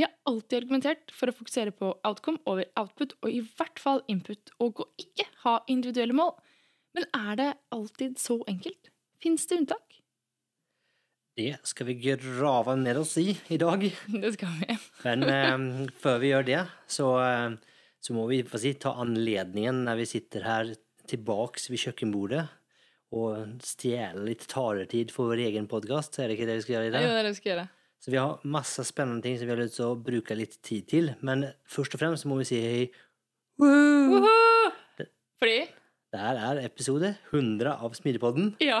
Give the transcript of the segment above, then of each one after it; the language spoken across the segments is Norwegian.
Vi har alltid argumentert for å fokusere på outcome over output, og i hvert fall input, og å ikke ha individuelle mål. Men er det alltid så enkelt? Fins det unntak? Det skal vi grave ned oss i i dag. Det skal vi. Men eh, før vi gjør det, så, eh, så må vi si, ta anledningen når vi sitter her tilbake ved kjøkkenbordet og stjele litt taletid for vår egen podkast. Er det ikke det vi skal gjøre i Jo, dag? det er det vi skal gjøre. Så vi har masse spennende ting som vi har lyst til å bruke litt tid til. Men først og fremst må vi si hei. Woo! Woohoo! Fordi Der er episode 100 av Smidepodden. Ja.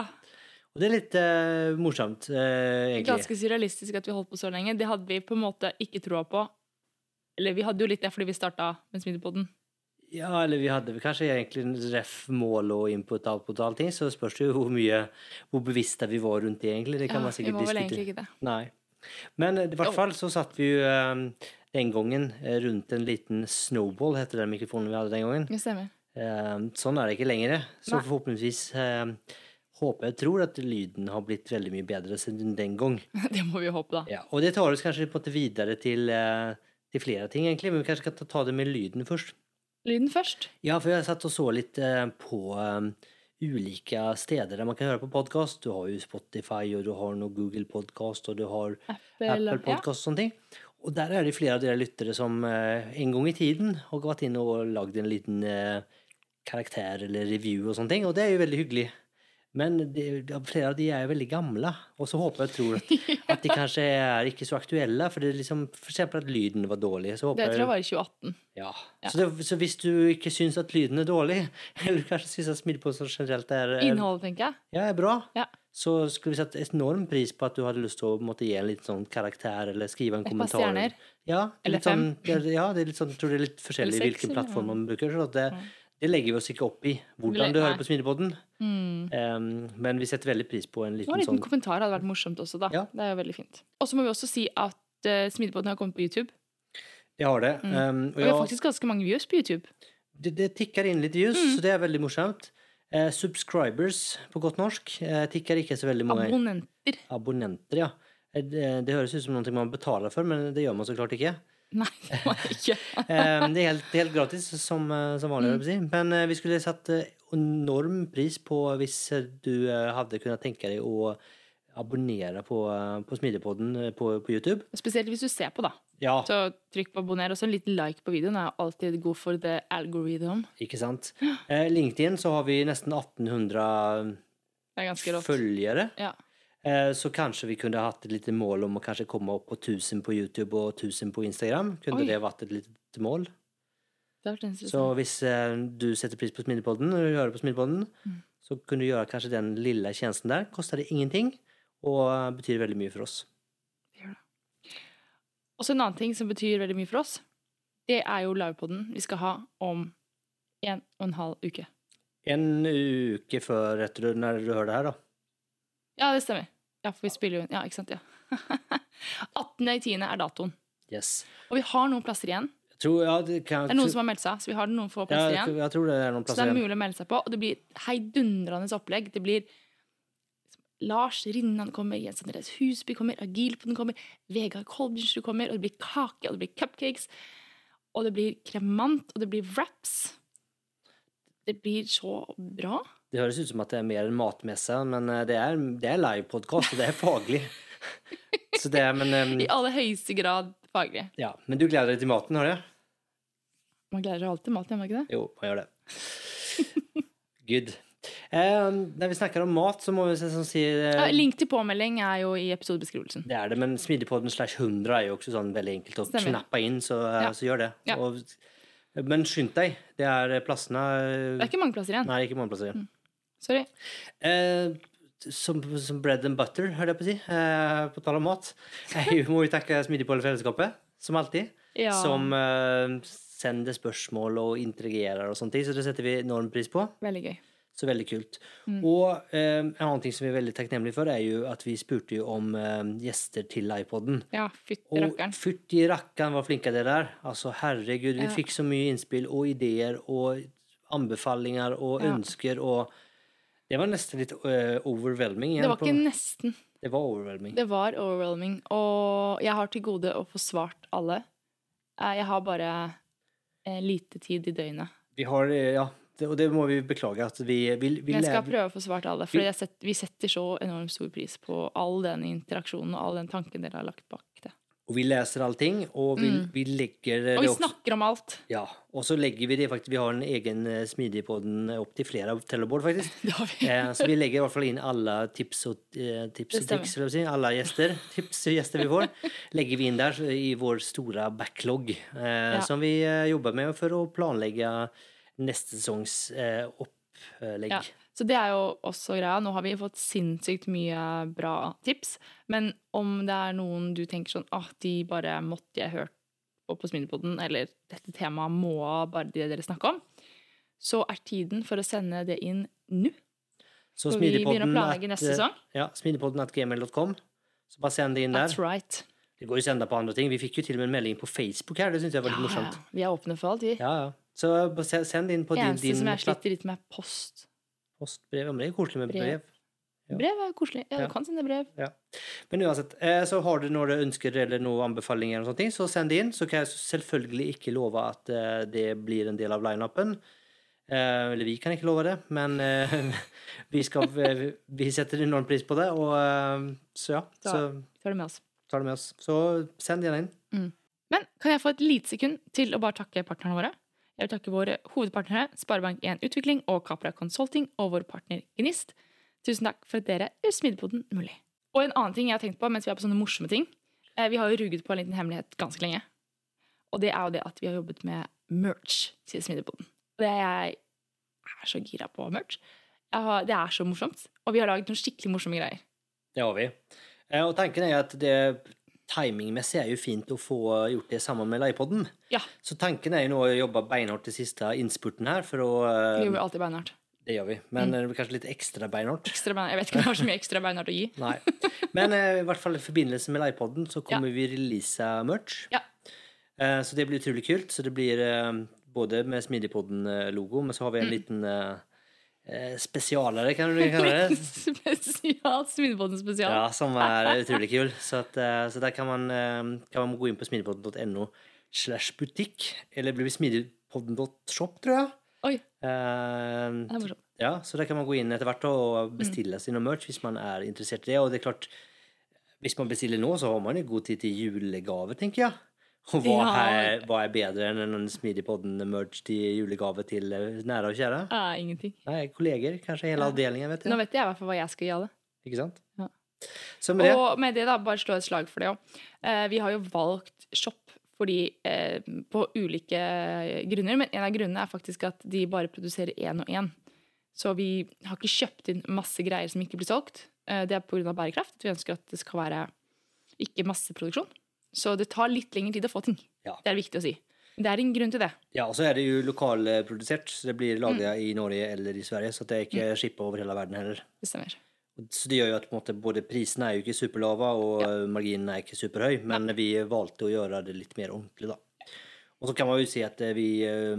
Og det er litt uh, morsomt, uh, egentlig. Ganske surrealistisk at vi holdt på så lenge. Det hadde vi på en måte ikke troa på. Eller vi hadde jo litt det fordi vi starta med Smidepodden. Ja, eller vi hadde kanskje egentlig en ref mål og input, alt på allting, så spørs det jo hvor mye, hvor bevisste vi var rundt det, egentlig. Det kan Ja, man vi sikkert var vel diskutere. egentlig ikke det. Nei. Men eh, i hvert fall så satt vi jo eh, den gangen eh, rundt en liten snowball, heter den mikrofonen vi hadde den gangen. Det stemmer. Eh, Sånn er det ikke lenger. Så Nei. forhåpentligvis eh, håper jeg tror at lyden har blitt veldig mye bedre siden den gang. Det må vi håpe, da. Ja, og det tar oss kanskje på en videre til, eh, til flere ting, egentlig, men vi kanskje kan ta- det med lyden først. Lyden først. Ja, for jeg satt og så litt eh, på eh, ulike steder der man kan høre på podkast. Du har jo Spotify, og du har noe Google Podcast, og du har Apple, Apple ja. Podcast og sånne ting. Og der er det flere av dere lyttere som eh, en gang i tiden har gått inn og lagd en liten eh, karakter eller review og sånne ting, og det er jo veldig hyggelig. Men de, de, flere av de er jo veldig gamle, og så håper jeg og tror at, at de kanskje er ikke så aktuelle, for det er liksom, for eksempel at lyden var dårlig. Så håper Det tror jeg var i 2018. ja. Ja. Så, det, så hvis du ikke syns at lyden er dårlig, eller kanskje syns at Smidigpodden generelt er, er, Innholdet, tenker jeg. ja, er bra, Ja. så skulle vi satt enorm pris på at du hadde lyst til å måtte gi en litt sånn karakter, eller skrive en Et kommentar. stjerner. Ja, er Eller sånn, ja, det er litt sånn, tror det er litt forskjellig hvilken plattform man bruker. Så at det, Mm. Det legger vi oss ikke opp i, hvordan Nei. du hører på Smidigpodden. Mm. Um, men vi setter veldig pris på en Og liten en liten sånn kommentar hadde vært morsomt også, da. Ja. Det er jo veldig fint. Og så må vi også si at uh, Smidigpodden har kommet på YouTube. Det har det. Mm. Um, Og vi har faktisk ganske mange views på YouTube. det, det tikker inn litt views, Mm. så det er veldig morsomt. Uh, subscribers på godt norsk uh, tikker ikke så veldig mange Abonnenter. abonnenter. ja. Eh, Det, det høres ut som noe man betaler for, men det gjør man så klart ikke. Nei, det var ikke. Det er helt, helt gratis, som, eh, som vanlig. Mm. Si. Men eh, vi skulle satt eh, enorm pris på hvis du hadde kunnet tenke deg å abonnere på, på Smidigpodden eh, på, på YouTube. Spesielt hvis du ser på, da. Ja, Så trykk på abonner. Og så en liten like på videoen er alltid god for the algorithm. ikke sant. Eh, LinkedIn så har vi nesten 1800 Det er ganske rått. følgere. Ja. Eh, Så kanskje vi kunne hatt et lite mål om å kanskje komme opp på 1000 på YouTube og 1000 på Instagram. Kunne Oi. det vært et lite mål? Så hvis eh, du setter pris på Smidepodden, og hører på Smidepodden, Mm. så kunne du gjøre kanskje den lille tjenesten der. Koster det ingenting, og eh, betyr veldig mye for oss. Også en annen ting som betyr veldig mye for oss, det er jo livepodden vi skal ha om en og en halv uke. En uke før etter når du hører det her, da. Ja, det stemmer. Ja, for vi spiller jo Ja, ikke sant, ja. 18.10. er datoen. Yes. Og vi har noen plasser igjen. Jeg tror, ja, det, kan, Det er noen som har meldt seg, så vi har noen få ja, plasser jeg, igjen. jeg tror det er noen Så det plasser er mulig å melde seg på. Og det blir heidundrende opplegg. Det blir Lars Rinnan kommer, Jens Andreas Husby kommer, Agilpoden kommer, Vegard Kolbjørnsrud kommer, og det blir kake, og det blir cupcakes, og det blir kremant, og det blir wraps. Det blir så bra. Det høres ut som at det er mer en matmesse, men eh, det er, det er livepodkast, og det er faglig. Så det er, men, um, I aller høyeste grad faglig. ja. men du gleder deg til maten, har du? Man gleder seg alltid til mat, gjør man ikke det? Jo, man gjør det. Good. Eh, når vi snakker om mat, så må vi sånn si eh, Ja, link til påmelding er jo i episodebeskrivelsen. Det er det, men Smidigpodden slash 100 er jo også sånn veldig enkelt å Stemmer. knappe inn, så, eh, Ja. så gjør det. Ja. Og, men skynd deg. Det er plassene Det er ikke mange plasser igjen. Nei, ikke mange plasser igjen. Sorry. Eh, som, som bread and butter, hører jeg på å si, eh, på tall om mat. Jeg må jo takke Smidigpodden-fellesskapet, som alltid. Ja. Som eh, sender spørsmål og interagerer og sånne ting, så det setter vi enorm pris på. Veldig gøy. Så veldig kult. Mm. Og eh, en annen ting som vi er veldig takknemlige for, er jo at vi spurte jo om eh, gjester til iPoden. Ja, fytti Og fytti rakkeren hvor flinke dere er. Altså, herregud, vi Ja. fikk så mye innspill og ideer og anbefalinger og ønsker og Det var nesten litt uh, overwhelming. igjen Det var på- ikke nesten. Det var overwhelming. Det var overwhelming, og jeg har til gode å få svart alle. Jeg har bare uh, lite tid i døgnet. Vi har, ja, det, og det må vi beklage at vi, vi, vi Men jeg skal prøve å få svart alle, for Vi- vi setter så enormt stor pris på all den interaksjonen og all den tanken dere har lagt bak det. och vi leser allting og vi, Mm. vi opp. Og vi snakker om alt. Ja, Og så legger vi det faktisk vi har en egen eh, smidigpodden opp til flere telebord, faktisk. Det har vi. Eh, så vi legger i hvert fall inn alle tips og, eh, tips og triks, vill jag säga. tips og gjester vi får, legger vi inn der i vår store backlog eh, som vi eh, jobbar med for å planlegge neste sesongs eh, upplägg. Ja. Så det er jo også greia. Nå har vi fått sinnssykt mye bra tips. Men om det er noen du tenker sånn ah, de bare måtte jeg hørt på på Smidigpodden, eller dette temaet må bare de dere snakke om, så er tiden for å sende det inn nå. Så vi begynner å planlegge neste eh, sesong. Ja, smidigpodden at gmail.com. Så bara sänd in där. That's right. Det går jo senda på andre ting. Vi fikk jo til og med en melding på Facebook her. Det syns jeg var litt Ja, morsomt. ja. Vi er åpne for alt, vi. Ja, ja. Så send inn på din, Eneste din som jeg sliter litt med, er post. Postbrev. Ja, men det er koselig med Brev. brev. Ja. Brev er koselig. Ja, Ja. du kan sende brev. Men uansett, eh, så har du några ønsker eller noen anbefalinger, eller sånne ting, så send det inn. Så kan jeg selvfølgelig ikke love at eh, det blir en del av lineupen. Eh, eller vi kan ikke love det, men vi, skal, vi setter enorm pris på det. Og så ja, så Ta det med oss. tar det med oss. Så send gjerne inn. Men kan jeg få et lite sekund til å bare takke partnerne våre? Jeg vil takke våre hovedpartnere Sparebank1 Utvikling og Capra Consulting og vår partner Gnist. Tusen takk for at dere gjør Smidepoden mulig. Og en annen ting jeg har tenkt på mens vi er på sånne morsomme ting. eh, Vi har jo ruget på en liten hemmelighet ganske lenge. Og det er jo det at vi har jobbet med merch til Smidepoden. Og det jeg er så gira på merch. Har, det er så morsomt. Og vi har laget noen skikkelig morsomme greier. Det har vi. Eh, og tanken er at det timingmessig er jo fint å få gjort det sammen med livepodden. Ja, Så tanken er jo nå å jobbe beinhardt til siste innspurten her, for å vi eh, jobber alltid beinhardt. Det gjør vi. Men eh, kanskje litt ekstra beinhardt. Ekstra beinhardt. Jeg vet ikke om jeg har så mye ekstra beinhardt å gi. Nei. Men eh, i hvert fall i forbindelse med livepodden så kommer vi release merch. Ja. Eh, så det blir utrolig kult. Så det blir eh, både med Smidigpodden-logo, men så har vi en Mm. liten eh, eh, spesialere, kan du kalle det. spesial. Smidigpodden spesial. Ja, som er utrolig kul. Så, at, eh, så der kan man, eh, kan man gå inn på smidigpodden.no slash butikk, eller blir det smidigpodden.shop, tror jeg. Oi, Uh, det er morsomt. Ja, så der kan man gå inn etter hvert og bestille sin merch hvis man er interessert i det. Og det er klart, hvis man bestiller nå, så har man jo god tid til julegave, tenker jeg. Og hva, Ja. er, hva er bedre enn en Smidigpodden-merch til julegave til eh, nære og kjære? Ja, ingenting. Nei, kolleger, kanskje hele Ja. avdelingen, vet Nå vet jeg i hvert fall hva jeg skal alle. Ikke sant? Ja. Med det Og med det, da, bare slå et slag for det òg. Eh, vi har jo valgt Shop fordi, eh, på ulike grunner, men en av grunnene er faktisk at de bare produserer én og én. Så vi har ikke kjøpt inn masse greier som ikke blir solgt. Eh, det er pga. bærekraft. Vi ønsker at det skal være ikke masseproduksjon. Så det tar litt lengre tid å få ting. Ja. Det er viktig å si. Det er en grunn til det. Ja, og så er det jo lokalprodusert, så det blir laga Mm. i Norge eller i Sverige. Så det er ikke shippa over hele verden heller. Det stemmer. Så det gjør jo at måte, både prisene er jo ikke superlave, og Ja. marginen er ikke superhøy, men vi valgte å gjøre det litt mer ordentlig, da. Og så kan man jo si at eh, vi eh,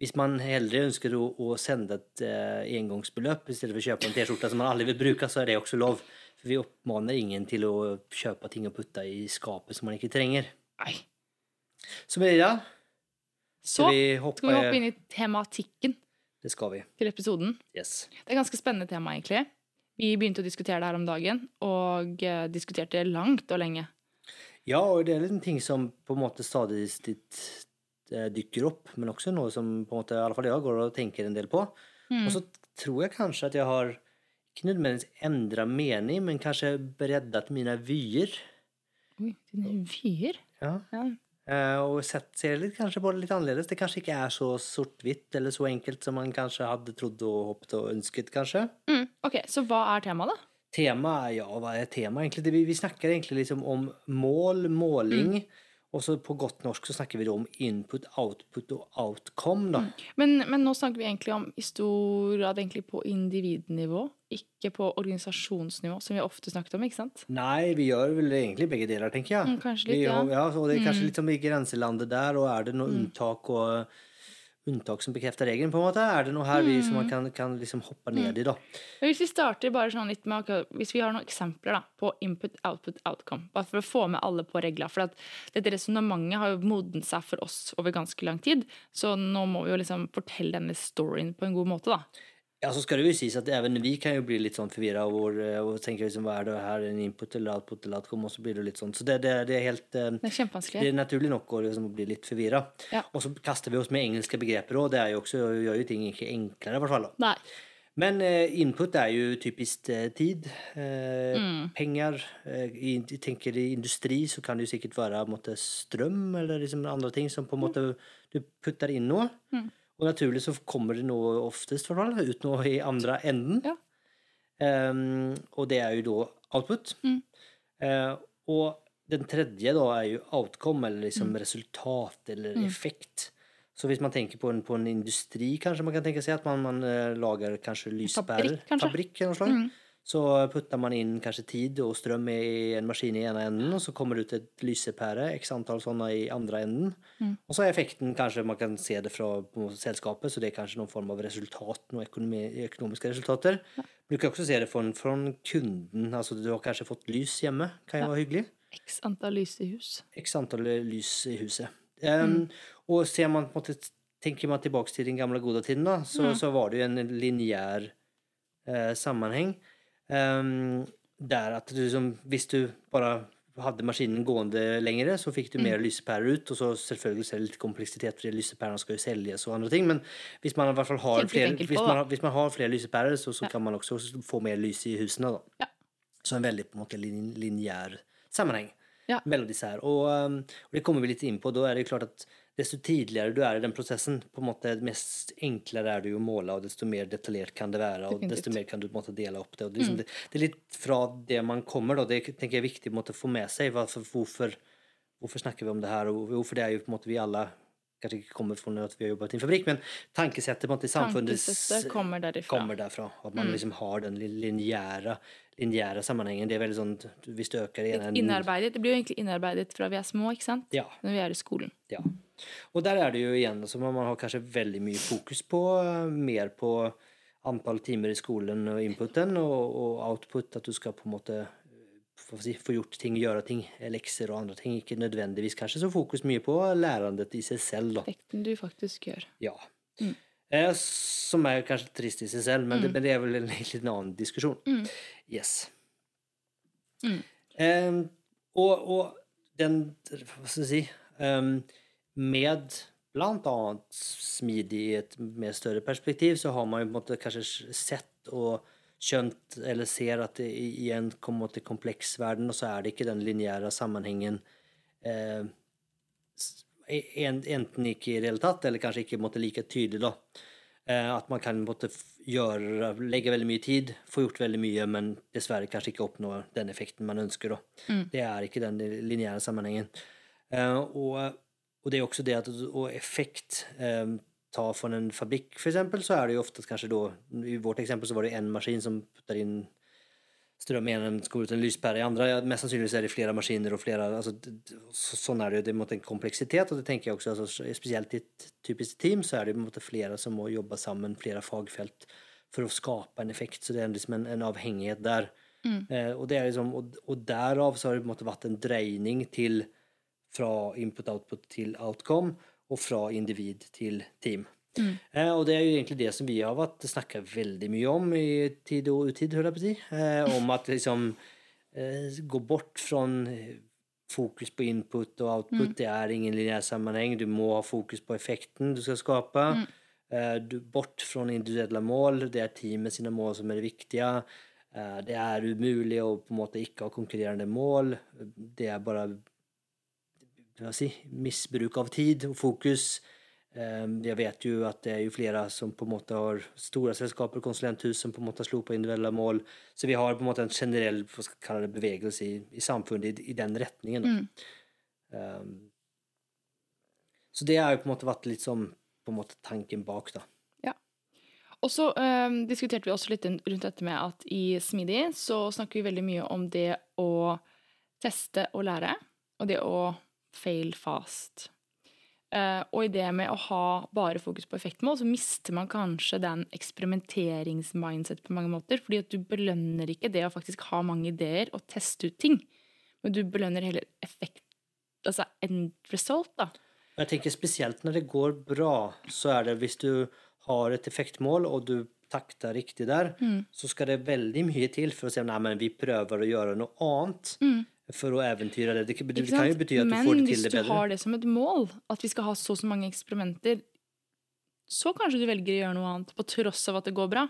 Hvis man heller ønsker å, å sende et eh, engangsbeløp i stedet for å kjøpe en T-skjorte som man aldri vil bruke, så er det også lov. Vi oppmaner ingen til å kjøpe ting og putte i skapet som man ikke trenger. Nei. Så med det, da, Så skal vi hoppe skal vi hoppe inn i tematikken Det skal vi. til episoden. Yes. Det er et ganske spennende tema, egentlig. Vi begynte å diskutere det her om dagen, og eh, diskuterte det langt og lenge. Ja, og det er en ting som på en måte stadig eh, dykker opp, men også noe som på en måte, i alle fall jeg går og tenker en del på. Mm. Og så tror jeg kanskje at jeg har ikke nødvendigvis endra mening, men kanskje breddat mine vyer. Oi, dine vyer. Ja. Ja. Eh, og sett, ser litt, kanskje på det litt annerledes. Det kanskje ikke er så sort-hvitt eller så enkelt som man kanskje hadde trodd og håpet og ønsket, kanskje. Mm. Ok, Så hva er temaet, da? Tema, ja, hva er temaet, egentlig? Vi, vi snakker egentlig liksom om mål, måling, og så på godt norsk så snakker vi om input, output og outcome, da. Men, men nå snakker vi egentlig om i stor grad egentlig på individnivå, ikke på organisasjonsnivå, som vi ofte snakket om, ikke sant? Nei, vi gjør vel egentlig begge deler, tenker jeg. Mm, kanskje Vi litt, ja. ja, og det er kanskje Mm. litt som i grenselandet der, og er det noe Mm. unntak og unntak som bekrefter regelen? på en måte? Er det noe her vi, som man kan, kan liksom hoppe ned i? da? Hvis vi starter bare sånn litt med Hvis vi har noen eksempler da, på input, output, outcome, bare for å få med alle på regla. For at dette resonnementet har jo modnet seg for oss over ganske lang tid, så nå må vi jo liksom fortelle denne storyen på en god måte, da. Ja, så skal det jo sies at Even vi kan jo bli litt sånn forvirra og, og tenke liksom, hva er det her, en input eller output eller outcome, og så blir det litt sånn. Så det, det, det er helt eh, Det er kjempevanskelig. Det er naturlig nok å liksom bli litt forvirra. Ja. Og så kaster vi oss med engelske begreper òg. Det jo også, gjør jo ting ikke enklere, i hvert fall. Nei. Men eh, input er jo typisk eh, tid, eh, Mm. penger. Eh, i, tenker I industri så kan det jo sikkert være måte, strøm eller liksom andre ting som på en måte du putter inn noe. Mm. Og naturlig så kommer det noe oftest for fall, ut noe i andre enden. Ja. Um, og det er jo da output. Mm. Uh, og den tredje da er jo outcome, eller Mm. liksom resultat eller effekt. Så hvis man tenker på en, på en industri, kanskje man kan tenke seg at man, man uh, lager kanskje lyspærer. fabrikk? Fabrikk, eller noe slag. Mm. Så putter man inn kanskje tid og strøm i en maskin i ene enden, og så kommer det ut et lysepære, x antall sånne i andre enden. Mm. Og så er effekten kanskje man kan se det fra selskapet, så det er kanskje noen form av resultat, noen økonomi, økonomiske resultater. Men du kan også se det fra, fra kunden, altså du har kanskje fått lys hjemme, kan jo Ja. være hyggelig. X antall lys i hus. X antall lys i huset. Um, Og ser man på en måte, tenker man tilbake til den gamle gode tiden, da, så, så var det jo en lineær eh, sammenheng. Um, der at du liksom, hvis du bare hadde maskinen gående lengre, så fikk du mer lysepærer ut. Og så selvfølgelig så er det litt kompleksitet, fordi lysepærene skal jo selges og andre ting. Men hvis man i hvert fall har flere, hvis man, hvis man har flere lysepærer, så, så kan man også få mer lys i husene. da. Ja. Så en veldig på en måte lin, lineær sammenheng Ja. mellom disse her. Og, um, og det kommer vi litt inn på. Da er det jo klart at desto tidligere du er i den prosessen, på en måte mest enklere er det å måle, og desto mer detaljert kan det være, og desto mer kan du på en måte dele opp det. Det, er mm. det, det er litt fra det man kommer, da. Det tenker jeg er viktig å få med seg. Hvorfor, hvorfor, hvorfor snakker vi om det her? Og, hvorfor det er jo på en måte vi alle kanskje ikke kommer fra at vi har jobbet i en fabrikk, men tankesettet på en måte i samfunnet kommer derifra. kommer derfra. At man liksom har den linjære, lineære sammenhengen. Det er veldig sånn Hvis du øker igjen innarbeidet. Det blir jo egentlig innarbeidet fra vi er små, ikke sant? Ja. Når vi er i skolen. Ja. Og der er det jo igjen så man har kanskje veldig mye fokus på eh, mer på antall timer i skolen og inputen og, og output, at du skal på en måte si, få gjort ting, gjøre ting, lekser og andre ting. Ikke nødvendigvis kanskje så fokus mye på lærandet i seg selv, da. Effekten du faktisk gjør. Ja. Mm. Eh, som er kanskje trist i seg selv, men, det, men det er vel en litt annen diskusjon. Mm. Yes. Mm. Eh, og, og den Hva skal jeg si um, Med blant annet smidig i et mer større perspektiv, så har man jo på en måte kanskje sett og skjønt eller ser at det i kommer en kompleksverden, kompleks verden, og så er det ikke den lineære sammenhengen eh, enten ikke i det hele tatt, eller kanskje ikke måtte like tydelig. da. Eh, at man kan f- gjøre, legge veldig mye tid, få gjort veldig mye, men dessverre kanskje ikke oppnå den effekten man ønsker. da. Mm. Det er ikke den lineære sammenhengen. Eh, og, og det er også det at og effekt eh, Ta fra en fabrikk, for eksempel, så er det jo ofte kanskje da I vårt eksempel så var det en maskin som putter inn strøm i så går ut en lyspære i andre. Ja, Mest sannsynligvis er det flere maskiner og flere altså, så, Sånn er det jo. Det er måte en kompleksitet, og det tenker jeg også altså, Spesielt i et typisk team så er det måte flere som må jobbe sammen, flere fagfelt, for å skape en effekt. Så det er liksom en, en avhengighet der. Eh, og, det er liksom, og, og derav så har det på en måte vært en dreining til fra input-output til outcome, og fra individ til team. Eh, og det er jo egentlig det som vi har vært snakka veldig mye om i tid og utid, hører jeg på å si. Eh, om at liksom eh, gå bort fra fokus på input og output. Det er ingen lineær sammenheng. Du må ha fokus på effekten du skal skape. Eh, du, bort fra individuelle mål. Det er teamet sine mål som er det viktige. Eh, det er umulig å på en måte ikke ha konkurrerende mål. Det er bare si, misbruk av tid og fokus. Eh, Jeg vet jo at det er jo flere som på en måte har store selskaper, konsulenthus, som på en måte har på individuelle mål. Så vi har på en måte en generell det, bevegelse i, i samfunnet i, i den retningen. Mm. Um, så det har jo på en måte vært litt som på en måte tanken bak, da. Ja. Og så um, diskuterte vi også litt rundt dette med at i Smidig så snakker vi veldig mye om det å teste og lære, og det å fail fast. Eh, og i det med å ha bare fokus på effektmål, så mister man kanskje den eksperimenteringsmindset på mange måter. fordi at du belønner ikke det å faktisk ha mange ideer og teste ut ting. Men du belønner heller effekt, altså end result, da. Jeg tenker spesielt når det går bra, så er det hvis du har et effektmål og du takter riktig der, Mm. så skal det veldig mye til for å si at vi prøver å gjøre noe annet for å eventyre det. Det, kan- det. Kan jo bety at du Men får det til det bedre. Men hvis du har det som et mål, at vi skal ha så og så mange eksperimenter, så kanskje du velger å gjøre noe annet, på tross av at det går bra.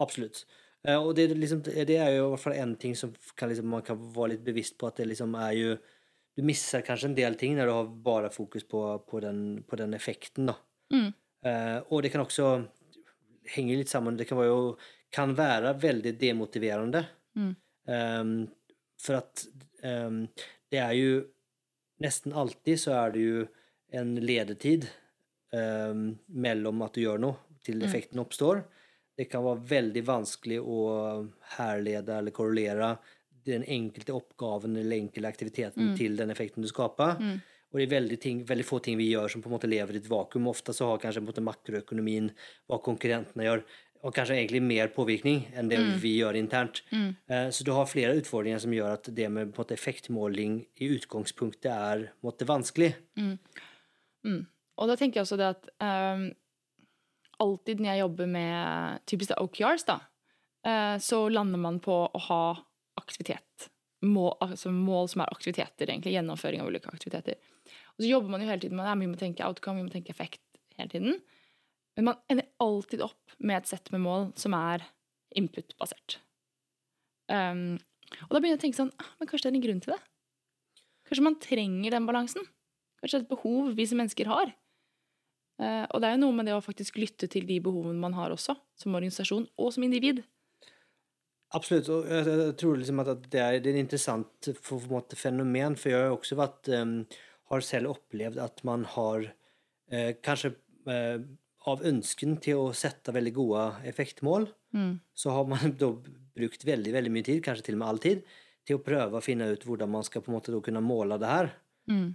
Absolutt. Eh, og det, liksom, det er jo i hvert fall en ting som kan liksom, man kan være litt bevisst på at det liksom er jo Du misser kanskje en del ting når du har bare fokus på, på, den, på den effekten. da. Mm. Uh, og det kan også henge litt sammen. Det kan være, jo, kan være veldig demotiverende. Mm. Ehm, for at um, det er jo Nesten alltid så er det jo en ledetid um, mellom at du gjør noe, til effekten oppstår. Det kan være veldig vanskelig å herlede eller korrelere den enkelte oppgaven eller enkelte aktiviteten til den effekten du skaper. Og det er veldig, ting, veldig få ting vi gjør som på en måte lever i et vakuum. Ofte så har kanskje på en måte makroøkonomien, hva konkurrentene gjør, og kanskje egentlig mer påvirkning enn det vi gjør internt. Eh, Så du har flere utfordringer som gjør at det med måte effektmåling i utgangspunktet er måte vanskelig. Og da tenker jeg også det at um, alltid når jeg jobber med typisk OKRs, da, uh, så lander man på å ha aktivitet. Mål, altså mål som er aktiviteter, egentlig. Gjennomføring av ulike aktiviteter. Og så jobber man jo hele tiden med det. Vi må tenke outcome, vi må tenke effekt hele tiden. Men man ender alltid opp med et sett med mål som er input-basert. Um, og da begynner jeg å tenke sånn ah, Men kanskje det er en grunn til det? Kanskje man trenger den balansen? Kanskje det er et behov vi som mennesker har? Uh, og det er jo noe med det å faktisk lytte til de behovene man har også, som organisasjon og som individ. Absolutt. Og jeg, tror liksom at det er, et interessant for, måte, fenomen, for jeg har også vært um, har selv opplevd at man har eh, kanskje eh, av ønsken til å sette veldig gode effektmål, så har man da brukt veldig veldig mye tid, kanskje til og med all tid, til å prøve å finne ut hvordan man skal på en måte da kunne måle det her.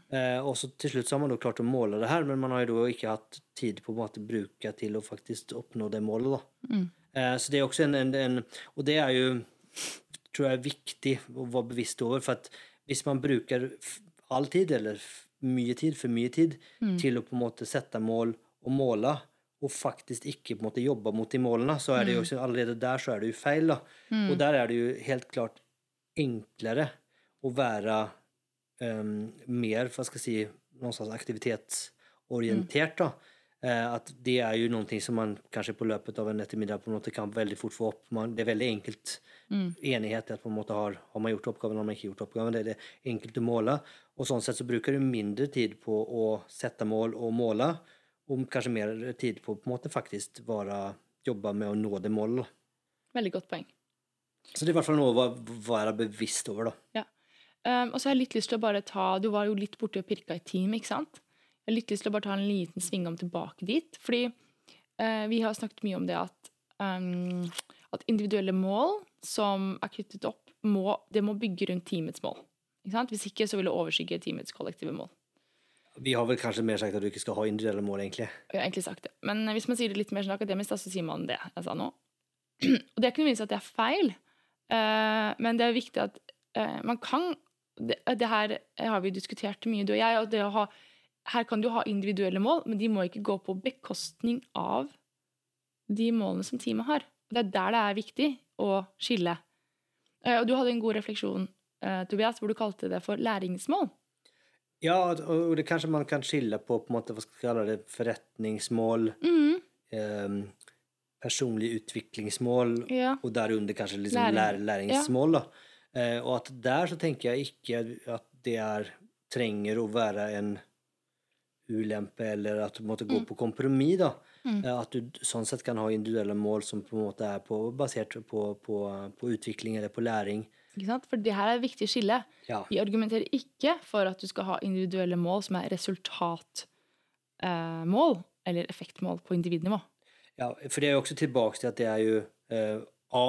Eh, og så til slutt så har man da klart å måle det her, men man har jo da ikke hatt tid på en måte bruke til å faktisk oppnå det målet. da. Eh, så det er også en, en, en Og det er jo tror jeg er viktig å være bevisst over. For at hvis man bruker all tid, eller mye tid, for mye tid, til å på en måte sette mål og måle, og faktisk ikke på en måte jobbe mot de målene, så er det jo også, allerede der så er det jo feil. da. Og der er det jo helt klart enklere å være um, mer, hva skal jeg si, noen slags aktivitetsorientert. da. Eh, at det er jo noe som man kanskje på løpet av en ettermiddag på en måte kan veldig fort få opp. Man, det er veldig enkelt enighet i at på en måte har, har man gjort oppgaven, har man ikke gjort oppgaven. Det er det enkelte målet. Og sånn sett så bruker du mindre tid på å sette mål og måle, og kanskje mer tid på på en måte faktisk være, jobbe med å nå det målet. Veldig godt poeng. Så det er i hvert fall noe å være- være bevisst over, da. Ja. Um, og så har jeg litt lyst til å bare ta Du var jo litt borti og pirka i team, ikke sant? Jeg har litt lyst til å bare ta en liten sving om tilbake dit. Fordi uh, vi har snakket mye om det at, um, at individuelle mål som er knyttet opp, må, det må bygge rundt teamets mål. Ikke sant? Hvis ikke så vil det overskygge teamets kollektive mål. Vi har vel kanskje mer sagt at du ikke skal ha individuelle mål, egentlig. Jeg har egentlig sagt det. Men hvis man sier det litt mer sånn akademisk, da, så sier man det jeg sa nå. Og det er ikke nødvendigvis at det er feil, eh, men det er viktig at eh, man kan det, det her har vi diskutert mye, du og jeg. og ha, Her kan du ha individuelle mål, men de må ikke gå på bekostning av de målene som teamet har. Det er der det er viktig å skille. Eh, og du hadde en god refleksjon, eh, Tobias, hvor du kalte det for læringsmål. Ja, og det kanskje man kan skille på på en måte, hva skal vi kalle det, forretningsmål, Mm, eh, personlig utviklingsmål, ja. og derunder kanskje liksom Læring. lær, læringsmål. Da. Eh, og at der så tenker jeg ikke at det er, trenger å være en ulempe, eller at du måtte gå på kompromiss. da. Eh, At du sånn sett kan ha individuelle mål som på en måte er på, basert på, på, på utvikling eller på læring. For det her er et viktig skille. Ja. Vi argumenterer ikke for at du skal ha individuelle mål som er resultatmål eh, eller effektmål på individnivå. Ja, for det er jo også tilbake til at det er jo eh, A.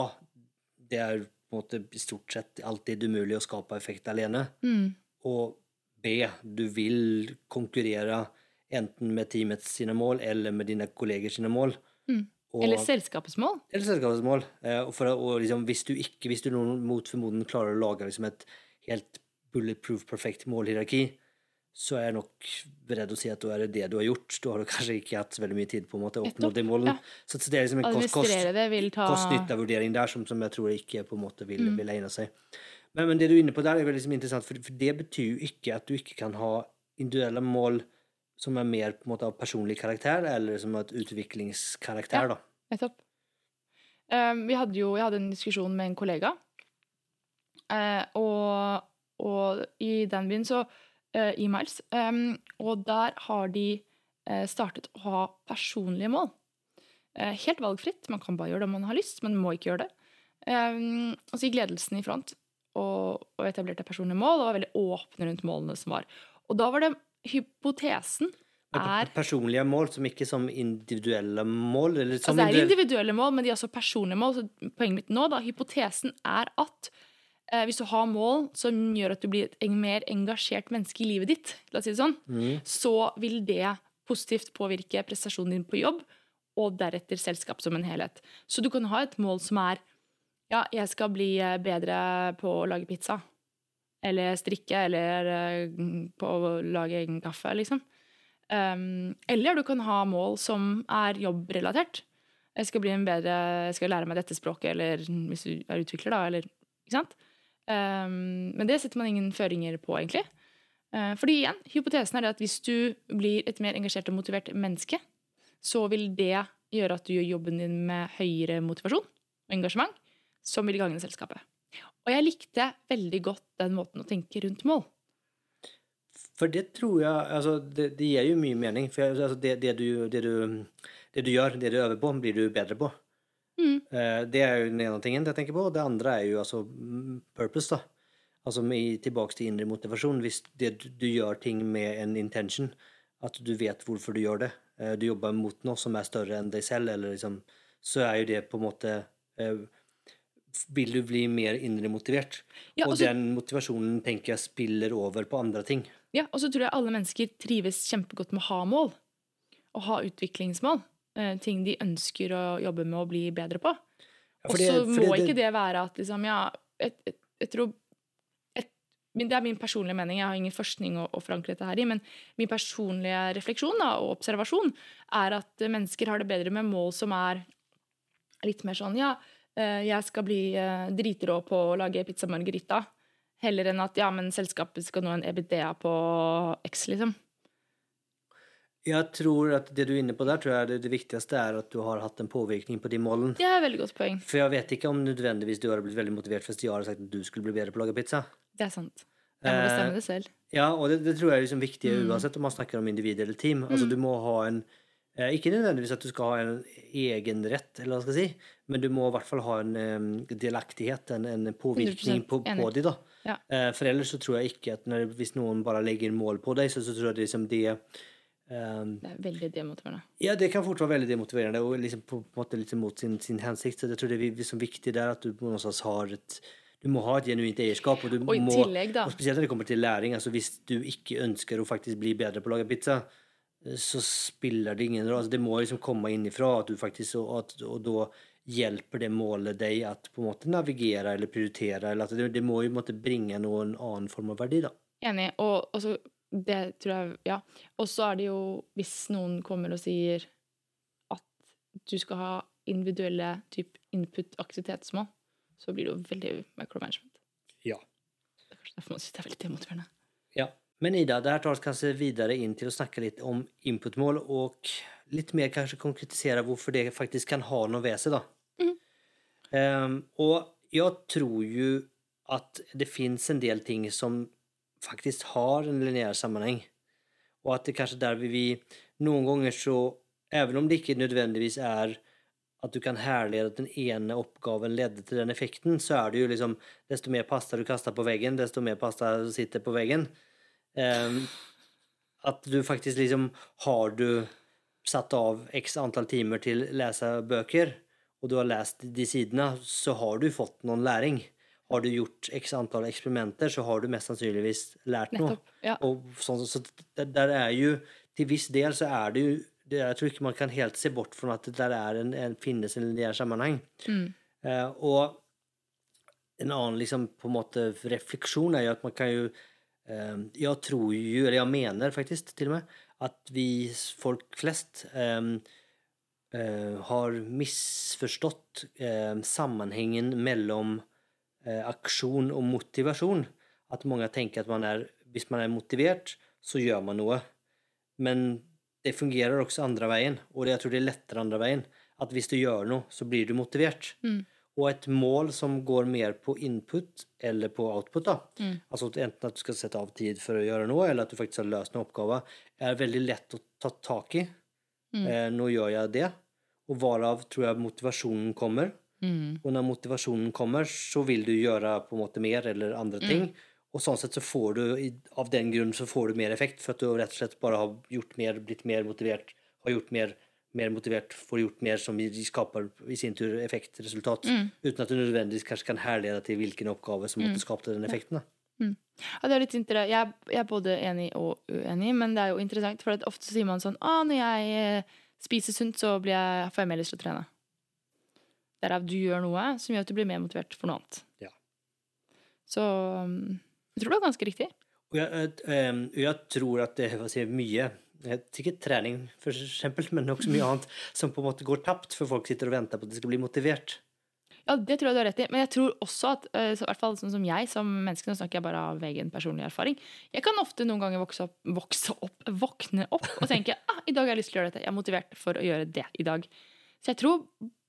Det er på en måte stort sett alltid umulig å skape effekt alene. Mm. Og B. Du vil konkurrere enten med teamets sine mål eller med dine kolleger sine mål. Mm. Og- Eller selskapets mål. eller selskapets mål. Eh, for, og liksom, hvis du ikke, hvis du mot formoden klarer å lage liksom et helt bulletproof, perfekt målhierarki, så er jeg nok beredd å si at da er det det du har gjort. Da har du kanskje ikke hatt så veldig mye tid på en måte å oppnå de målene. ja. Så det er liksom en kost, kost, ta kost-nytta-vurdering der som, som jeg tror ikke på en måte vil, Mm. vil egne seg. Men, men det du er inne på der, er veldig liksom interessant, for, for det betyr jo ikke at du ikke kan ha individuelle mål som er mer på en måte av personlig karakter, eller som et utviklingskarakter. Ja. da. Nettopp. Um, vi hadde jo, jeg hadde en diskusjon med en kollega, uh, og, og i den byen så uh, i Miles, um, og der har de uh, startet å ha personlige mål. Eh, helt valgfritt. Man kan bare gjøre det om man har lyst, men må ikke gjøre det. Um, og så gikk ledelsen i front og, og etablerte personlige mål og var veldig åpne rundt målene som var. Og da var det hypotesen er Personlige mål som ikke som individuelle mål? Eller som Altså, det er individuelle mål, men de er også personlige mål. Så poenget mitt nå, da, hypotesen er at eh, hvis du har mål som gjør at du blir et mer engasjert menneske i livet ditt, la oss si det sånn, Mm. så vil det positivt påvirke prestasjonen din på jobb, og deretter selskap som en helhet. Så du kan ha et mål som er ja, jeg skal bli eh, bedre på å lage pizza. Eller strikke, eller eh, på å lage egen kaffe, liksom. Um, eller du kan ha mål som er jobbrelatert. Jeg skal bli en bedre, jeg skal lære meg dette språket, eller hvis du er utvikler, da, eller Ikke sant? Um, men det setter man ingen føringer på, egentlig. Uh, fordi igjen, hypotesen er det at hvis du blir et mer engasjert og motivert menneske, så vil det gjøre at du gjør jobben din med høyere motivasjon og engasjement, som vil gagne selskapet. Og jeg likte veldig godt den måten å tenke rundt mål. For det tror jeg altså, det, det gir jo mye mening. For altså, det, det, du, det, du, det du gjør, det du øver på, blir du bedre på. Mm. Eh, det er jo den ene tingen jeg tenker på. og Det andre er jo altså mm, purpose, da. Altså med, tilbake til indre motivasjon. Hvis det, du, du gjør ting med en intention, at du vet hvorfor du gjør det, eh, du jobber mot noe som er større enn deg selv, eller liksom, så er jo det på en måte eh, Vil du bli mer indre motivert? Ja, og og den motivasjonen tenker jeg spiller over på andre ting. Ja, og så tror jeg alle mennesker trives kjempegodt med å ha mål. Å ha utviklingsmål. Eh, ting de ønsker å jobbe med å bli bedre på. Ja, Og så må det- ikke det være at liksom, ja et, et, Jeg tror et, Det er min personlige mening, jeg har ingen forskning å, å forankre dette her i, men min personlige refleksjon da, og observasjon er at mennesker har det bedre med mål som er litt mer sånn Ja, jeg skal bli eh, dritrå på å lage pizza margarita. Heller enn at ja, men selskapet skal nå en EBITDA på X, liksom. Jeg tror at det du er inne på der, tror jeg det, det viktigste er at du har hatt en påvirkning på de målene. Det er et veldig godt poeng. For jeg vet ikke om nødvendigvis du hadde blitt veldig motivert hvis jeg hadde sagt at du skulle bli bedre på å lage pizza. Det er sant. Jeg må Eh, bestemme det selv. Ja, og det, det tror jeg er liksom viktig Mm. uansett om man snakker om individ eller team. Altså du må ha en eh, Ikke nødvendigvis at du skal ha en egen rett, eller hva skal jeg si, men du må i hvert fall ha en um, delaktighet, en, en påvirkning på, på dem. de, da. Ja. Uh, for ellers så tror jeg ikke at når, hvis noen bare legger mål på deg, så, så tror jeg det liksom det um, Det er veldig demotiverende. Ja, det kan fort være veldig demotiverende og liksom på, på en måte litt mot sin, sin hensikt. Så jeg tror det er liksom viktig der at du på noe slags har et Du må ha et genuint eierskap. Og, du Og i må, tillegg, da. og spesielt når det kommer til læring. altså Hvis du ikke ønsker å faktisk bli bedre på å lage pizza, eh, så spiller det ingen rolle. Altså, det må liksom komme innifra, at du faktisk, og, at, og da hjelper det målet deg at på en måte navigere eller prioritere. Eller at det, det må jo måtte bringe noen annen form av verdi, da. Enig. Og og så det tror jeg Ja. Og så er det jo hvis noen kommer og sier at du skal ha individuelle type input-aktivitetsmål, så blir det jo veldig micromanagement. Ja. Det er kanskje derfor man synes det er veldig demotiverende. Ja. Men Ida, det her tar oss kanskje videre inn til å snakke litt om inputmål og litt mer kanskje konkretisere hvorfor det faktisk kan ha noe ved seg, Mm. Ehm, och jag tror ju att det finns en del ting som faktiskt har en linjär sammanhang. Och att det kanske där vi, vi ganger så, även om det ikke nødvendigvis er at du kan herlede at den ene oppgaven ledde til den effekten, så er det jo liksom Desto mer pasta du kaster på veggen, desto mer pasta sitter på veggen. Um, at du faktisk liksom Har du satt av x antall timer til å lese bøker, og du har lest de sidene, så har du fått noen læring. har du gjort x antall eksperimenter, så har du mest sannsynligvis lært noe. Ja. Og sånn, så der er jo Til viss del så er det jo det, Jeg tror ikke man kan helt se bort fra at det der er en, en, finnes en lineær sammenheng. Mm. Eh, og en annen liksom, på en måte refleksjon er jo at man kan jo eh, Jeg tror jo, eller jeg mener faktisk til og med, at vi folk flest eh, eh, har misforstått eh, sammenhengen mellom eh, aksjon og motivasjon. At mange tenker at man er, hvis man er motivert, så gjør man noe. Men det fungerer også andre veien, og jeg tror det er lettere andre veien. At hvis du gjør noe, så blir du motivert. Mm. Og et mål som går mer på input eller på output, da. Mm. altså enten at du skal sette av tid for å gjøre noe, eller at du faktisk har løst en oppgave, er veldig lett å ta tak i. Mm. Eh, nå gjør jeg det, og hvorav tror jeg motivasjonen kommer. Mm. Og når motivasjonen kommer, så vil du gjøre på en måte mer eller andre Mm. ting. Og sånn sett så får du, av den grunn så får du mer effekt, for at du rett og slett bare har gjort mer, blitt mer motivert, har gjort mer, mer motivert, får gjort mer som skaper i sin tur effekt, resultat, Mm. uten at du nødvendigvis kanskje kan herlede til hvilken oppgave som måtte skapte den effekten. da. Ja, det er litt interessant. jeg, jeg er både enig og uenig, men det er jo interessant. For ofte sier man sånn ah, når jeg eh, spiser sunt, så blir jeg, får jeg mer lyst til å trene. Derav du gjør noe som gjør at du blir mer motivert for noe annet. Ja. Så um, jeg tror det er ganske riktig. Og jeg, eh, jeg tror at det er mye Ikke Sikkert trening, for eksempel, men også mye annet som på en måte går tapt, for folk sitter og venter på at de skal bli motivert. Ja, det tror jeg du har rett i. Men jeg tror også at eh, i hvert fall sånn som jeg, som menneske, nå snakker jeg bare av egen personlig erfaring, jeg kan ofte noen ganger vokse opp, vokse opp våkne opp og tenke ah, i dag har jeg lyst til å gjøre dette. Jeg er motivert for å gjøre det i dag. Så jeg tror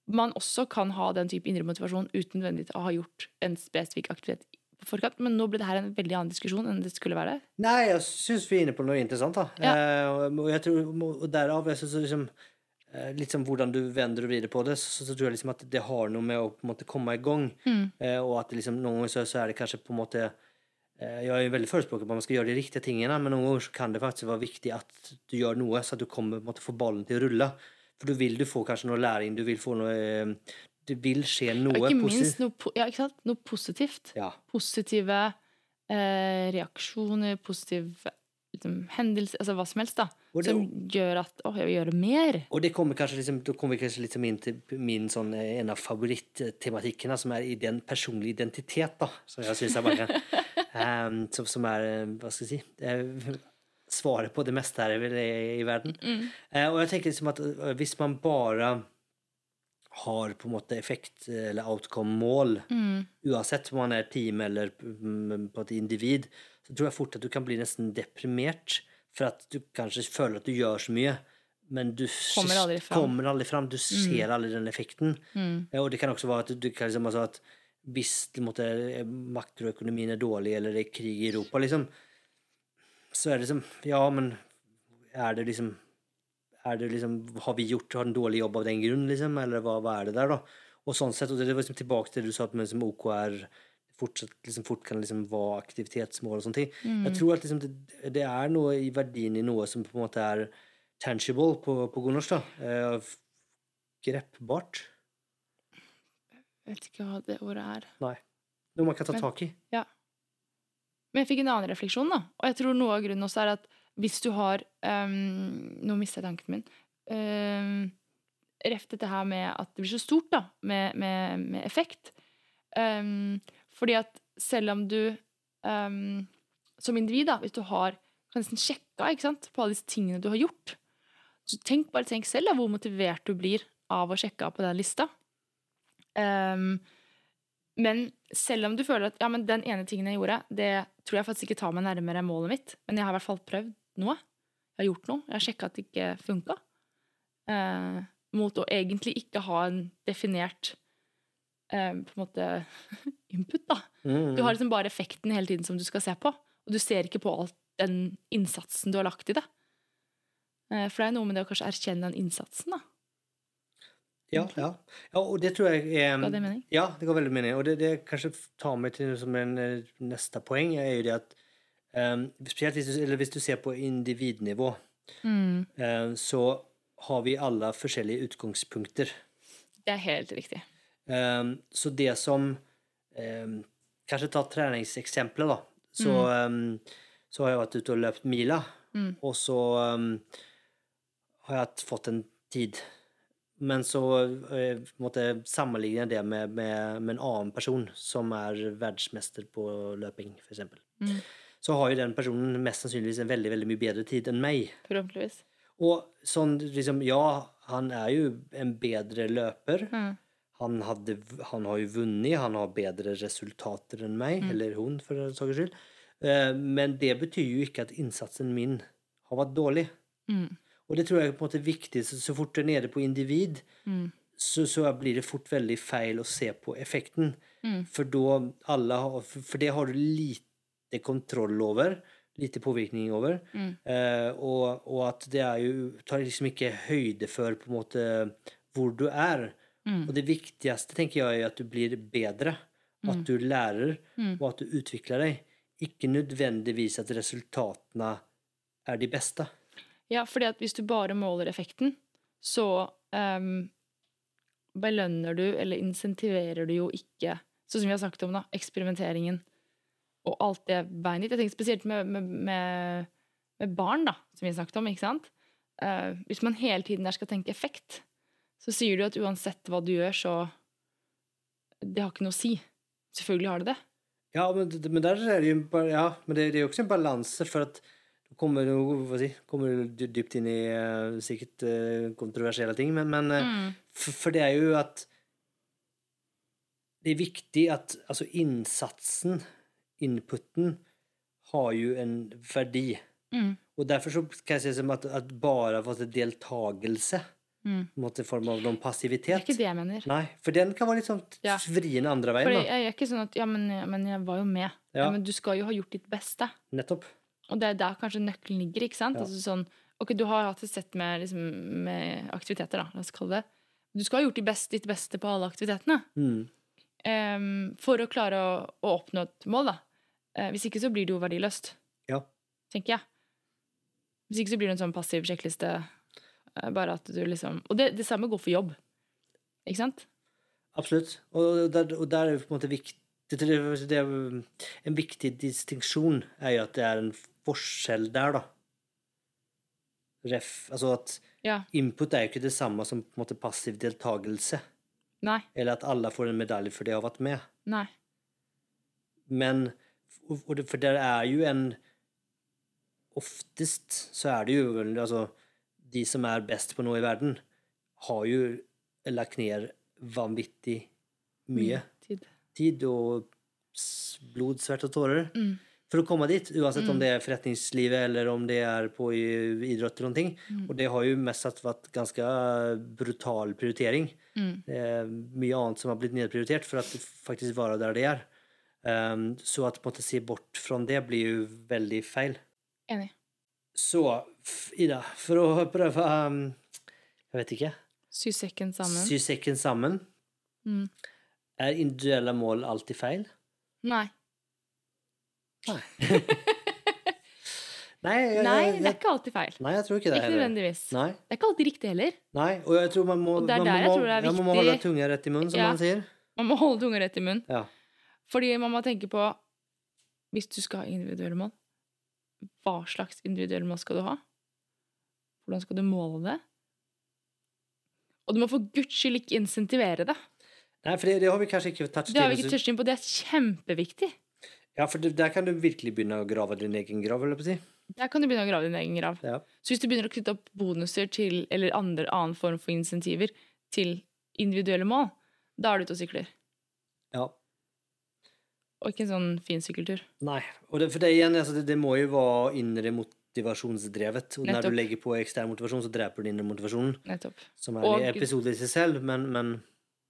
man også kan ha den type indre motivasjon uten nødvendigvis å ha gjort en spesifikk aktivitet på forkant. Men nå ble det her en veldig annen diskusjon enn det skulle være. Nei, jeg syns vi er inne på noe interessant. da. Ja. Eh, jeg tror, derav jeg synes, liksom, eh, litt som hvordan du vender og vrir på det, så, så tror jeg liksom at det har noe med å på en måte komme i gang. Mm. Eh, og at liksom, noen ganger så, så er det kanskje på en måte eh, Jeg er jo veldig forespråker på at man skal gjøre de riktige tingene, men noen ganger så kan det faktisk være viktig at du gjør noe, så at du kommer på en måte får ballen til å rulle. For da vil du få kanskje noe læring, du vil få noe eh, Det vil skje noe ikke minst noe, po- ja, ikke sant? noe positivt. Ja. Positive eh, reaksjoner, positive liksom, hendelser, altså hva som helst, da. Det- Som gjør at å, jeg vil gjøre mer. Og det kommer kanskje liksom, da kommer vi kanskje liksom inn til min sånn, eh, en av favorittematikkene, som er i den personlige identitet, da. Som jeg syns er bare um, som, som er eh, Hva skal jeg si eh, Svaret på det meste her i, i verden. Eh, og jeg tenker liksom at hvis man bare har på en måte effekt- eller outcome-mål, uansett om man er team eller mm, på et individ, så tror jeg fort at du kan bli nesten deprimert for at du kanskje føler at du gjør så mye, men du Kommer aldri fram. kommer aldri fram. Du ser aldri den effekten. Eh, Og det kan også være at du kan liksom, altså at hvis det måtte, eh, makroøkonomien er dårlig, eller det er krig i Europa, liksom, så er det liksom Ja, men er det liksom er det liksom, Har vi gjort har en dårlig jobb av den grunn, liksom? Eller hva, hva er det der, da? Og sånn sett, og det var liksom tilbake til det du sa med liksom OKR fortsatt, liksom, fort kan liksom være aktivitetsmål og sånne ting. Jeg tror at liksom, det, det er noe i verdien i noe som på en måte er tangible på, på god norsk, da. Eh, grepbart. Jeg vet ikke hva det ordet er. Nei. Noe man kan ta Men- tak i. Ja. Men jeg fikk en annen refleksjon, da. Og jeg tror noe av grunnen også er at hvis du har um, Nå mister jeg tanken min. Um, reft dette her med at det blir så stort, da, med, med, med effekt. Um, fordi at selv om du um, som individ, da, hvis du har kan nesten sjekka sant, på alle disse tingene du har gjort så tenk, Bare tenk selv da, hvor motivert du blir av å sjekke av på den lista. Um, men selv om du føler at ja, men den ene tingen jeg gjorde, det tror jeg faktisk ikke tar meg nærmere målet mitt, men jeg har i hvert fall prøvd noe. Jeg har gjort noe. Jeg har sjekka at det ikke funka. Uh, mot å egentlig ikke ha en definert eh, på en måte input, da. Mm. Du har liksom bare effekten hele tiden som du skal se på, og du ser ikke på all den innsatsen du har lagt i det. Eh, for det er noe med det å kanskje erkjenne den innsatsen, da. Ja, ja. ja, og det tror jeg er Ga det mening? Ja, det går veldig mening. Og det, det kanskje tar meg til som en eh, neste poeng, er jo det at um, Spesielt hvis du, eller hvis du ser på individnivå, Mm. eh, så har vi alle forskjellige utgangspunkter. Det er helt riktig. Um, så det som um, kanskje ta treningseksempelet, da. Så, mm. så har jeg vært ute og løpt mila, Mm. og så har jeg fått en tid. Men så uh, måtte jeg sammenligne det med, med, med en annen person som er verdensmester på løping, f.eks. Mm. Så har jo den personen mest sannsynligvis en veldig, veldig mye bedre tid enn meg. Forhåpentligvis. Og sånn liksom, ja, han er jo en bedre løper. Mm. Han, hadde, han har jo vunnet, han har bedre resultater enn meg, Mm. eller hun, for den saks skyld. Eh, Men det betyr jo ikke at innsatsen min har vært dårlig. Mm. Og det tror jeg er på en måte viktig. Så, så fort du er nede på individ, Mm. så, så blir det fort veldig feil å se på effekten. Mm. For da alle for for det har du lite kontroll over. Lite påvirkning over. Mm. Eh, og, og at det er jo tar liksom ikke høyde for på en måte hvor du er. Mm. Og det viktigste tenker jeg er at du blir bedre. At du lærer, Mm. og at du utvikler deg. Ikke nødvendigvis at resultatene er de beste. Ja, fordi at hvis du bare måler effekten, så um, belønner du, eller insentiverer du jo ikke, sånn som vi har sagt om da, eksperimenteringen og alt det veien dit. Jeg tenker spesielt med, med, med, med barn, da, som vi har snakket om, ikke sant? Uh, hvis man hele tiden der skal tenke effekt, så sier du at uansett hva du gjør, så Det har ikke noe å si. Selvfølgelig har det det. Ja, men, men der er det jo ja, men det, det er jo også en balanse, for at du kommer si, kommer du dypt inn i uh, sikkert uh, kontroversielle ting, men, men eh, Mm. for, for det er jo at det er viktig at altså innsatsen, inputen, har jo en verdi. Mm. Og derfor så kan jeg si som at, at bare for at deltagelse, Mm. måte i form av noen passivitet. Det er ikke det jeg mener. Nei, for den kan være litt sånn Ja. vrien andre veien. For jeg, jeg er ikke sånn at Ja, men, men jeg var jo med. Ja. Ja. men du skal jo ha gjort ditt beste. Nettopp. Og det er der kanskje nøkkelen ligger. ikke sant? Ja. Altså sånn, ok, Du har hatt et sett med, liksom, med aktiviteter, da, la oss kalle det. Du skal ha gjort ditt beste, ditt beste på alle aktivitetene Mm. Um, for å klare å, å oppnå et mål. da. Uh, hvis ikke så blir det jo verdiløst, Ja. tenker jeg. Hvis ikke så blir det en sånn passiv sjekkliste. Eh, bare at du liksom, Og det, det samme går for jobb. Ikke sant? Absolutt. Og der, og der er jo på en måte viktig det, det, det, En viktig distinksjon er jo at det er en forskjell der, da. Ref, altså at Ja. input er jo ikke det samme som på en måte passiv deltakelse. Nei. Eller at alle får en medalje for det å ha vært med. Nei. Men det, For det er jo en Oftest så er det jo altså De som er best på noe i verden, har jo lagt ned vanvittig mye Tid. tid og blod, svett og tårer Mm. for å komme dit. Uansett om det er forretningslivet eller om det er på idrett eller noe. Mm. Og det har jo mest vært ganske brutal prioritering. Mm. Mye annet som har blitt nedprioritert for at faktisk være der det er. Um, så at på en måte se bort fra det blir jo veldig feil. Enig. Så Ida, for å prøve um, Jeg vet ikke. Sy sekken sammen. Sy sekken sammen. Mm. Er individuelle mål alltid feil? Nei. Nei. Nei, jeg, Nei, det er ikke alltid feil. nei, jeg tror ikke det Ikke heller. nødvendigvis. Nei, Det er ikke alltid riktig heller. nei, og jeg tror man må, Og det er man, der må, jeg tror det er ja, man må viktig. holde tunga rett i munnen, som Ja. man sier. Man må holde tunga rett i munnen. Ja. Fordi man må tenke på Hvis du skal ha individuelle mål, hva slags individuell mål skal du ha? Hvordan skal du måle det? Og du må for guds skyld ikke insentivere det. Nei, for det, det har vi kanskje ikke touchet Det har vi inn, ikke touchet inn på. Det er kjempeviktig. Ja, for det, der kan du virkelig begynne å grave din egen grav, jeg på si. Der kan du begynne å grave din egen grav. Ja. Så hvis du begynner å knytte opp bonuser til, eller andre, annen form for insentiver til individuelle mål, da er du ute og sykler. Og ikke en sånn fin sykkeltur. Nei. Og det, for det igjen, altså, det, det må jo være indre motivasjonsdrevet. Og når du legger på ekstern motivasjon, så dreper du den indre motivasjonen. Nettopp. Som er Og- en episode i seg selv, men, men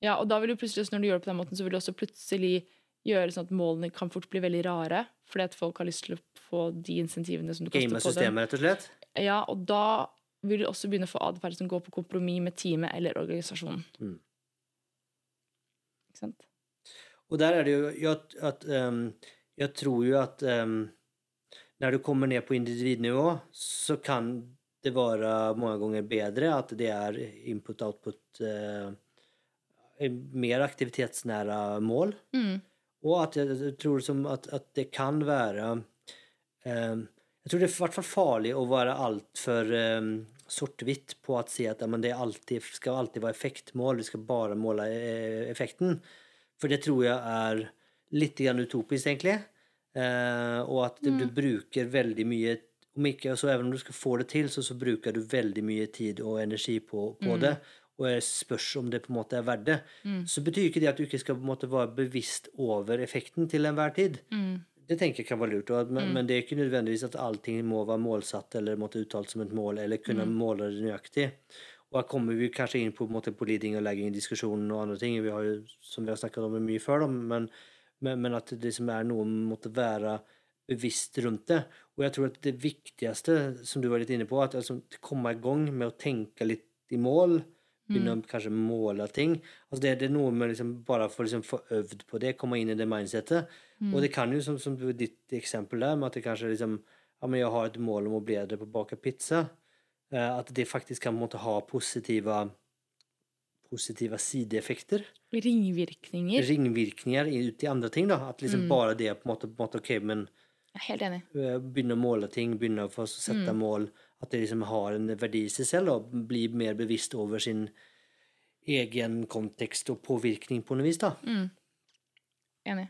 Ja, og da vil du plutselig, når du gjør det på den måten, så vil du også plutselig gjøre sånn at målene kan fort bli veldig rare, fordi at folk har lyst til å få de insentivene som du kaster på dem. systemet, rett og slett. Ja, og da vil du også begynne å få atferd som går på kompromiss med teamet eller organisasjonen. Mm. Ikke sant? Och där är det ju, jag, att, um, jag tror ju att um, när du kommer ner på individnivå så kan det vara många gånger bättre att det är input-output, eh, mer aktivitetsnära mål. Mm. Og at jeg, jeg tror som at, att det kan være eh, Jeg tror det er i hvert fall farlig å være altfor um, sort-hvitt på å si at ja, det alltid, skal alltid være effektmål, vi skal bare måle eh, effekten. For det tror jeg er litt grann utopisk, egentlig. Eh, og at du, du bruker veldig mye om ikke, så Even om du skal få det til, så, så bruker du veldig mye tid og energi på, på det. Og jeg spørs om det på en måte er verdt det. Så betyr ikke det at du ikke skal på en måte være bevisst over effekten til enhver tid. Det tenker jeg kan være lurt. og Men, men det er ikke nødvendigvis at allting må være målsatt eller måtte uttalt som et mål, eller kunne måle det nøyaktig. Og her kommer vi kanskje inn på, på måte, på leading og lagging-diskusjonen og andre ting. Vi har jo, som vi har snakket om mye før, da, men, men, men at det som er noe måtte være bevisst rundt det. Og jeg tror at det viktigste, som du var litt inne på, at altså, komme i gang med å tenke litt i mål, begynne å kanskje måle ting. Altså det, det er noe med liksom bare for liksom få øvd på det, komme inn i det mindsetet. Og det kan jo, som, som ditt eksempel der, med at det kanskje liksom Ja, men jeg har et mål om å bli bedre på å bake pizza. Eh, at det faktisk kan måtte ha positive positive sideeffekter. Ringvirkninger. Ringvirkninger ut i andre ting. da, At liksom bare det på en måte, på en måte Ok, men helt enig. eh, begynne å måle ting, begynne å få sette mål. At det liksom har en verdi i seg selv, og blir mer bevisst over sin egen kontekst og påvirkning på noe vis. da. Enig.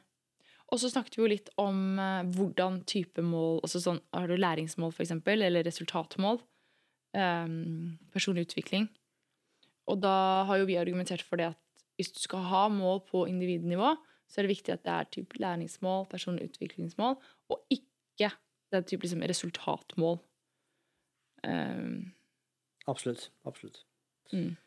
Og så snakket vi jo litt om eh, hvordan type mål altså sånn, Har du læringsmål, eksempel, eller resultatmål? Um, personlig utvikling. Og da har jo vi argumentert for det at hvis du skal ha mål på individnivå, så er det viktig at det er typ læringsmål, personlig utviklingsmål, og ikke det er typ liksom resultatmål. Um, Absolutt. absolutt. Mm.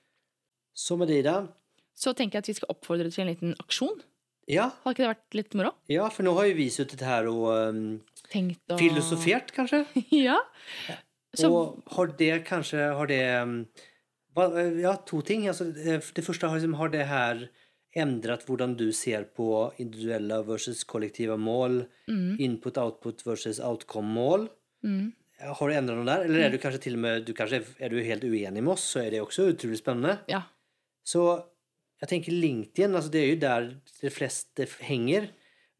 Så med det, da. så tenker jeg at vi skal oppfordre til en liten aksjon. Ja, Har ikke det vært litt moro? ja, for nå har jo vi sittet her og um, Tenkt å filosofert, kanskje. Ja. Så Og har det kanskje har det, um, Ja, to ting. Altså, det det første har, liksom, har det her endret hvordan du ser på individuelle versus kollektive mål? Input, output versus outcome-mål? mm, Har du endret noe der? Eller er du kanskje til og med du kanskje er du helt uenig med oss, så er det også utrolig spennende. ja. Så jeg tenker LinkedIn, altså det er jo der de fleste henger.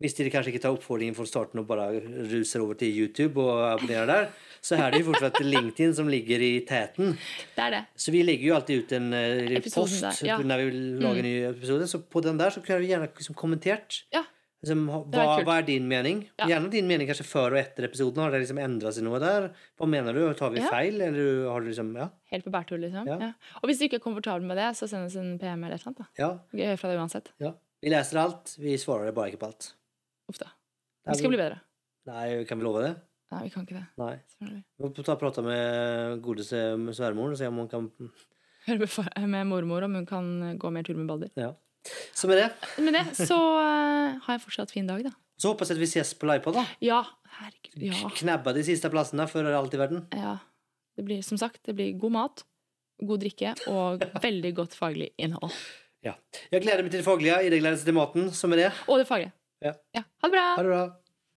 Hvis dere kanskje ikke tar oppfordringen fra starten og bare ruser over til YouTube og abonnerer der, så er det jo fortsatt LinkedIn som ligger i teten. Det er det. Så vi legger jo alltid ut en eh, Episoden post ja. Mm. når vi lager en ny episode, så på den der så kunne vi gjerne liksom kommentert. Ja. Liksom, hva, er hva, er din mening? Ja. Gjerne din mening kanskje før og etter episoden. Har det liksom endret seg noe der? Hva mener du? Tar vi feil, eller har du liksom Ja. Helt på bærtur, liksom. Ja. Og hvis du ikke er komfortabel med det, så send oss en PM eller et eller annet. da. ja, Jeg hører fra deg uansett. ja. Vi leser alt, vi svarer bare ikke på alt. Uff da. Vi skal bli bedre. Nei, kan vi love det? Nei, vi kan ikke det. Nei. Vi må ta og prate med godeste sværmoren og se om hun kan Høre med, med mormor om hun kan gå mer tur med Balder. Ja. Så med det Med det så uh, har jeg fortsatt fin dag, da. så håper jeg at vi ses på livepod, da. Ja, herregud. Ja. Knabba de siste plassene for alt i verden. ja. Det blir som sagt det blir god mat, god drikke og veldig godt faglig innhold. Ja. Jeg gleder meg til det faglige, Ida gleder seg til maten. Så med det, Og det faglige. Ja. Ha det bra! ha det bra.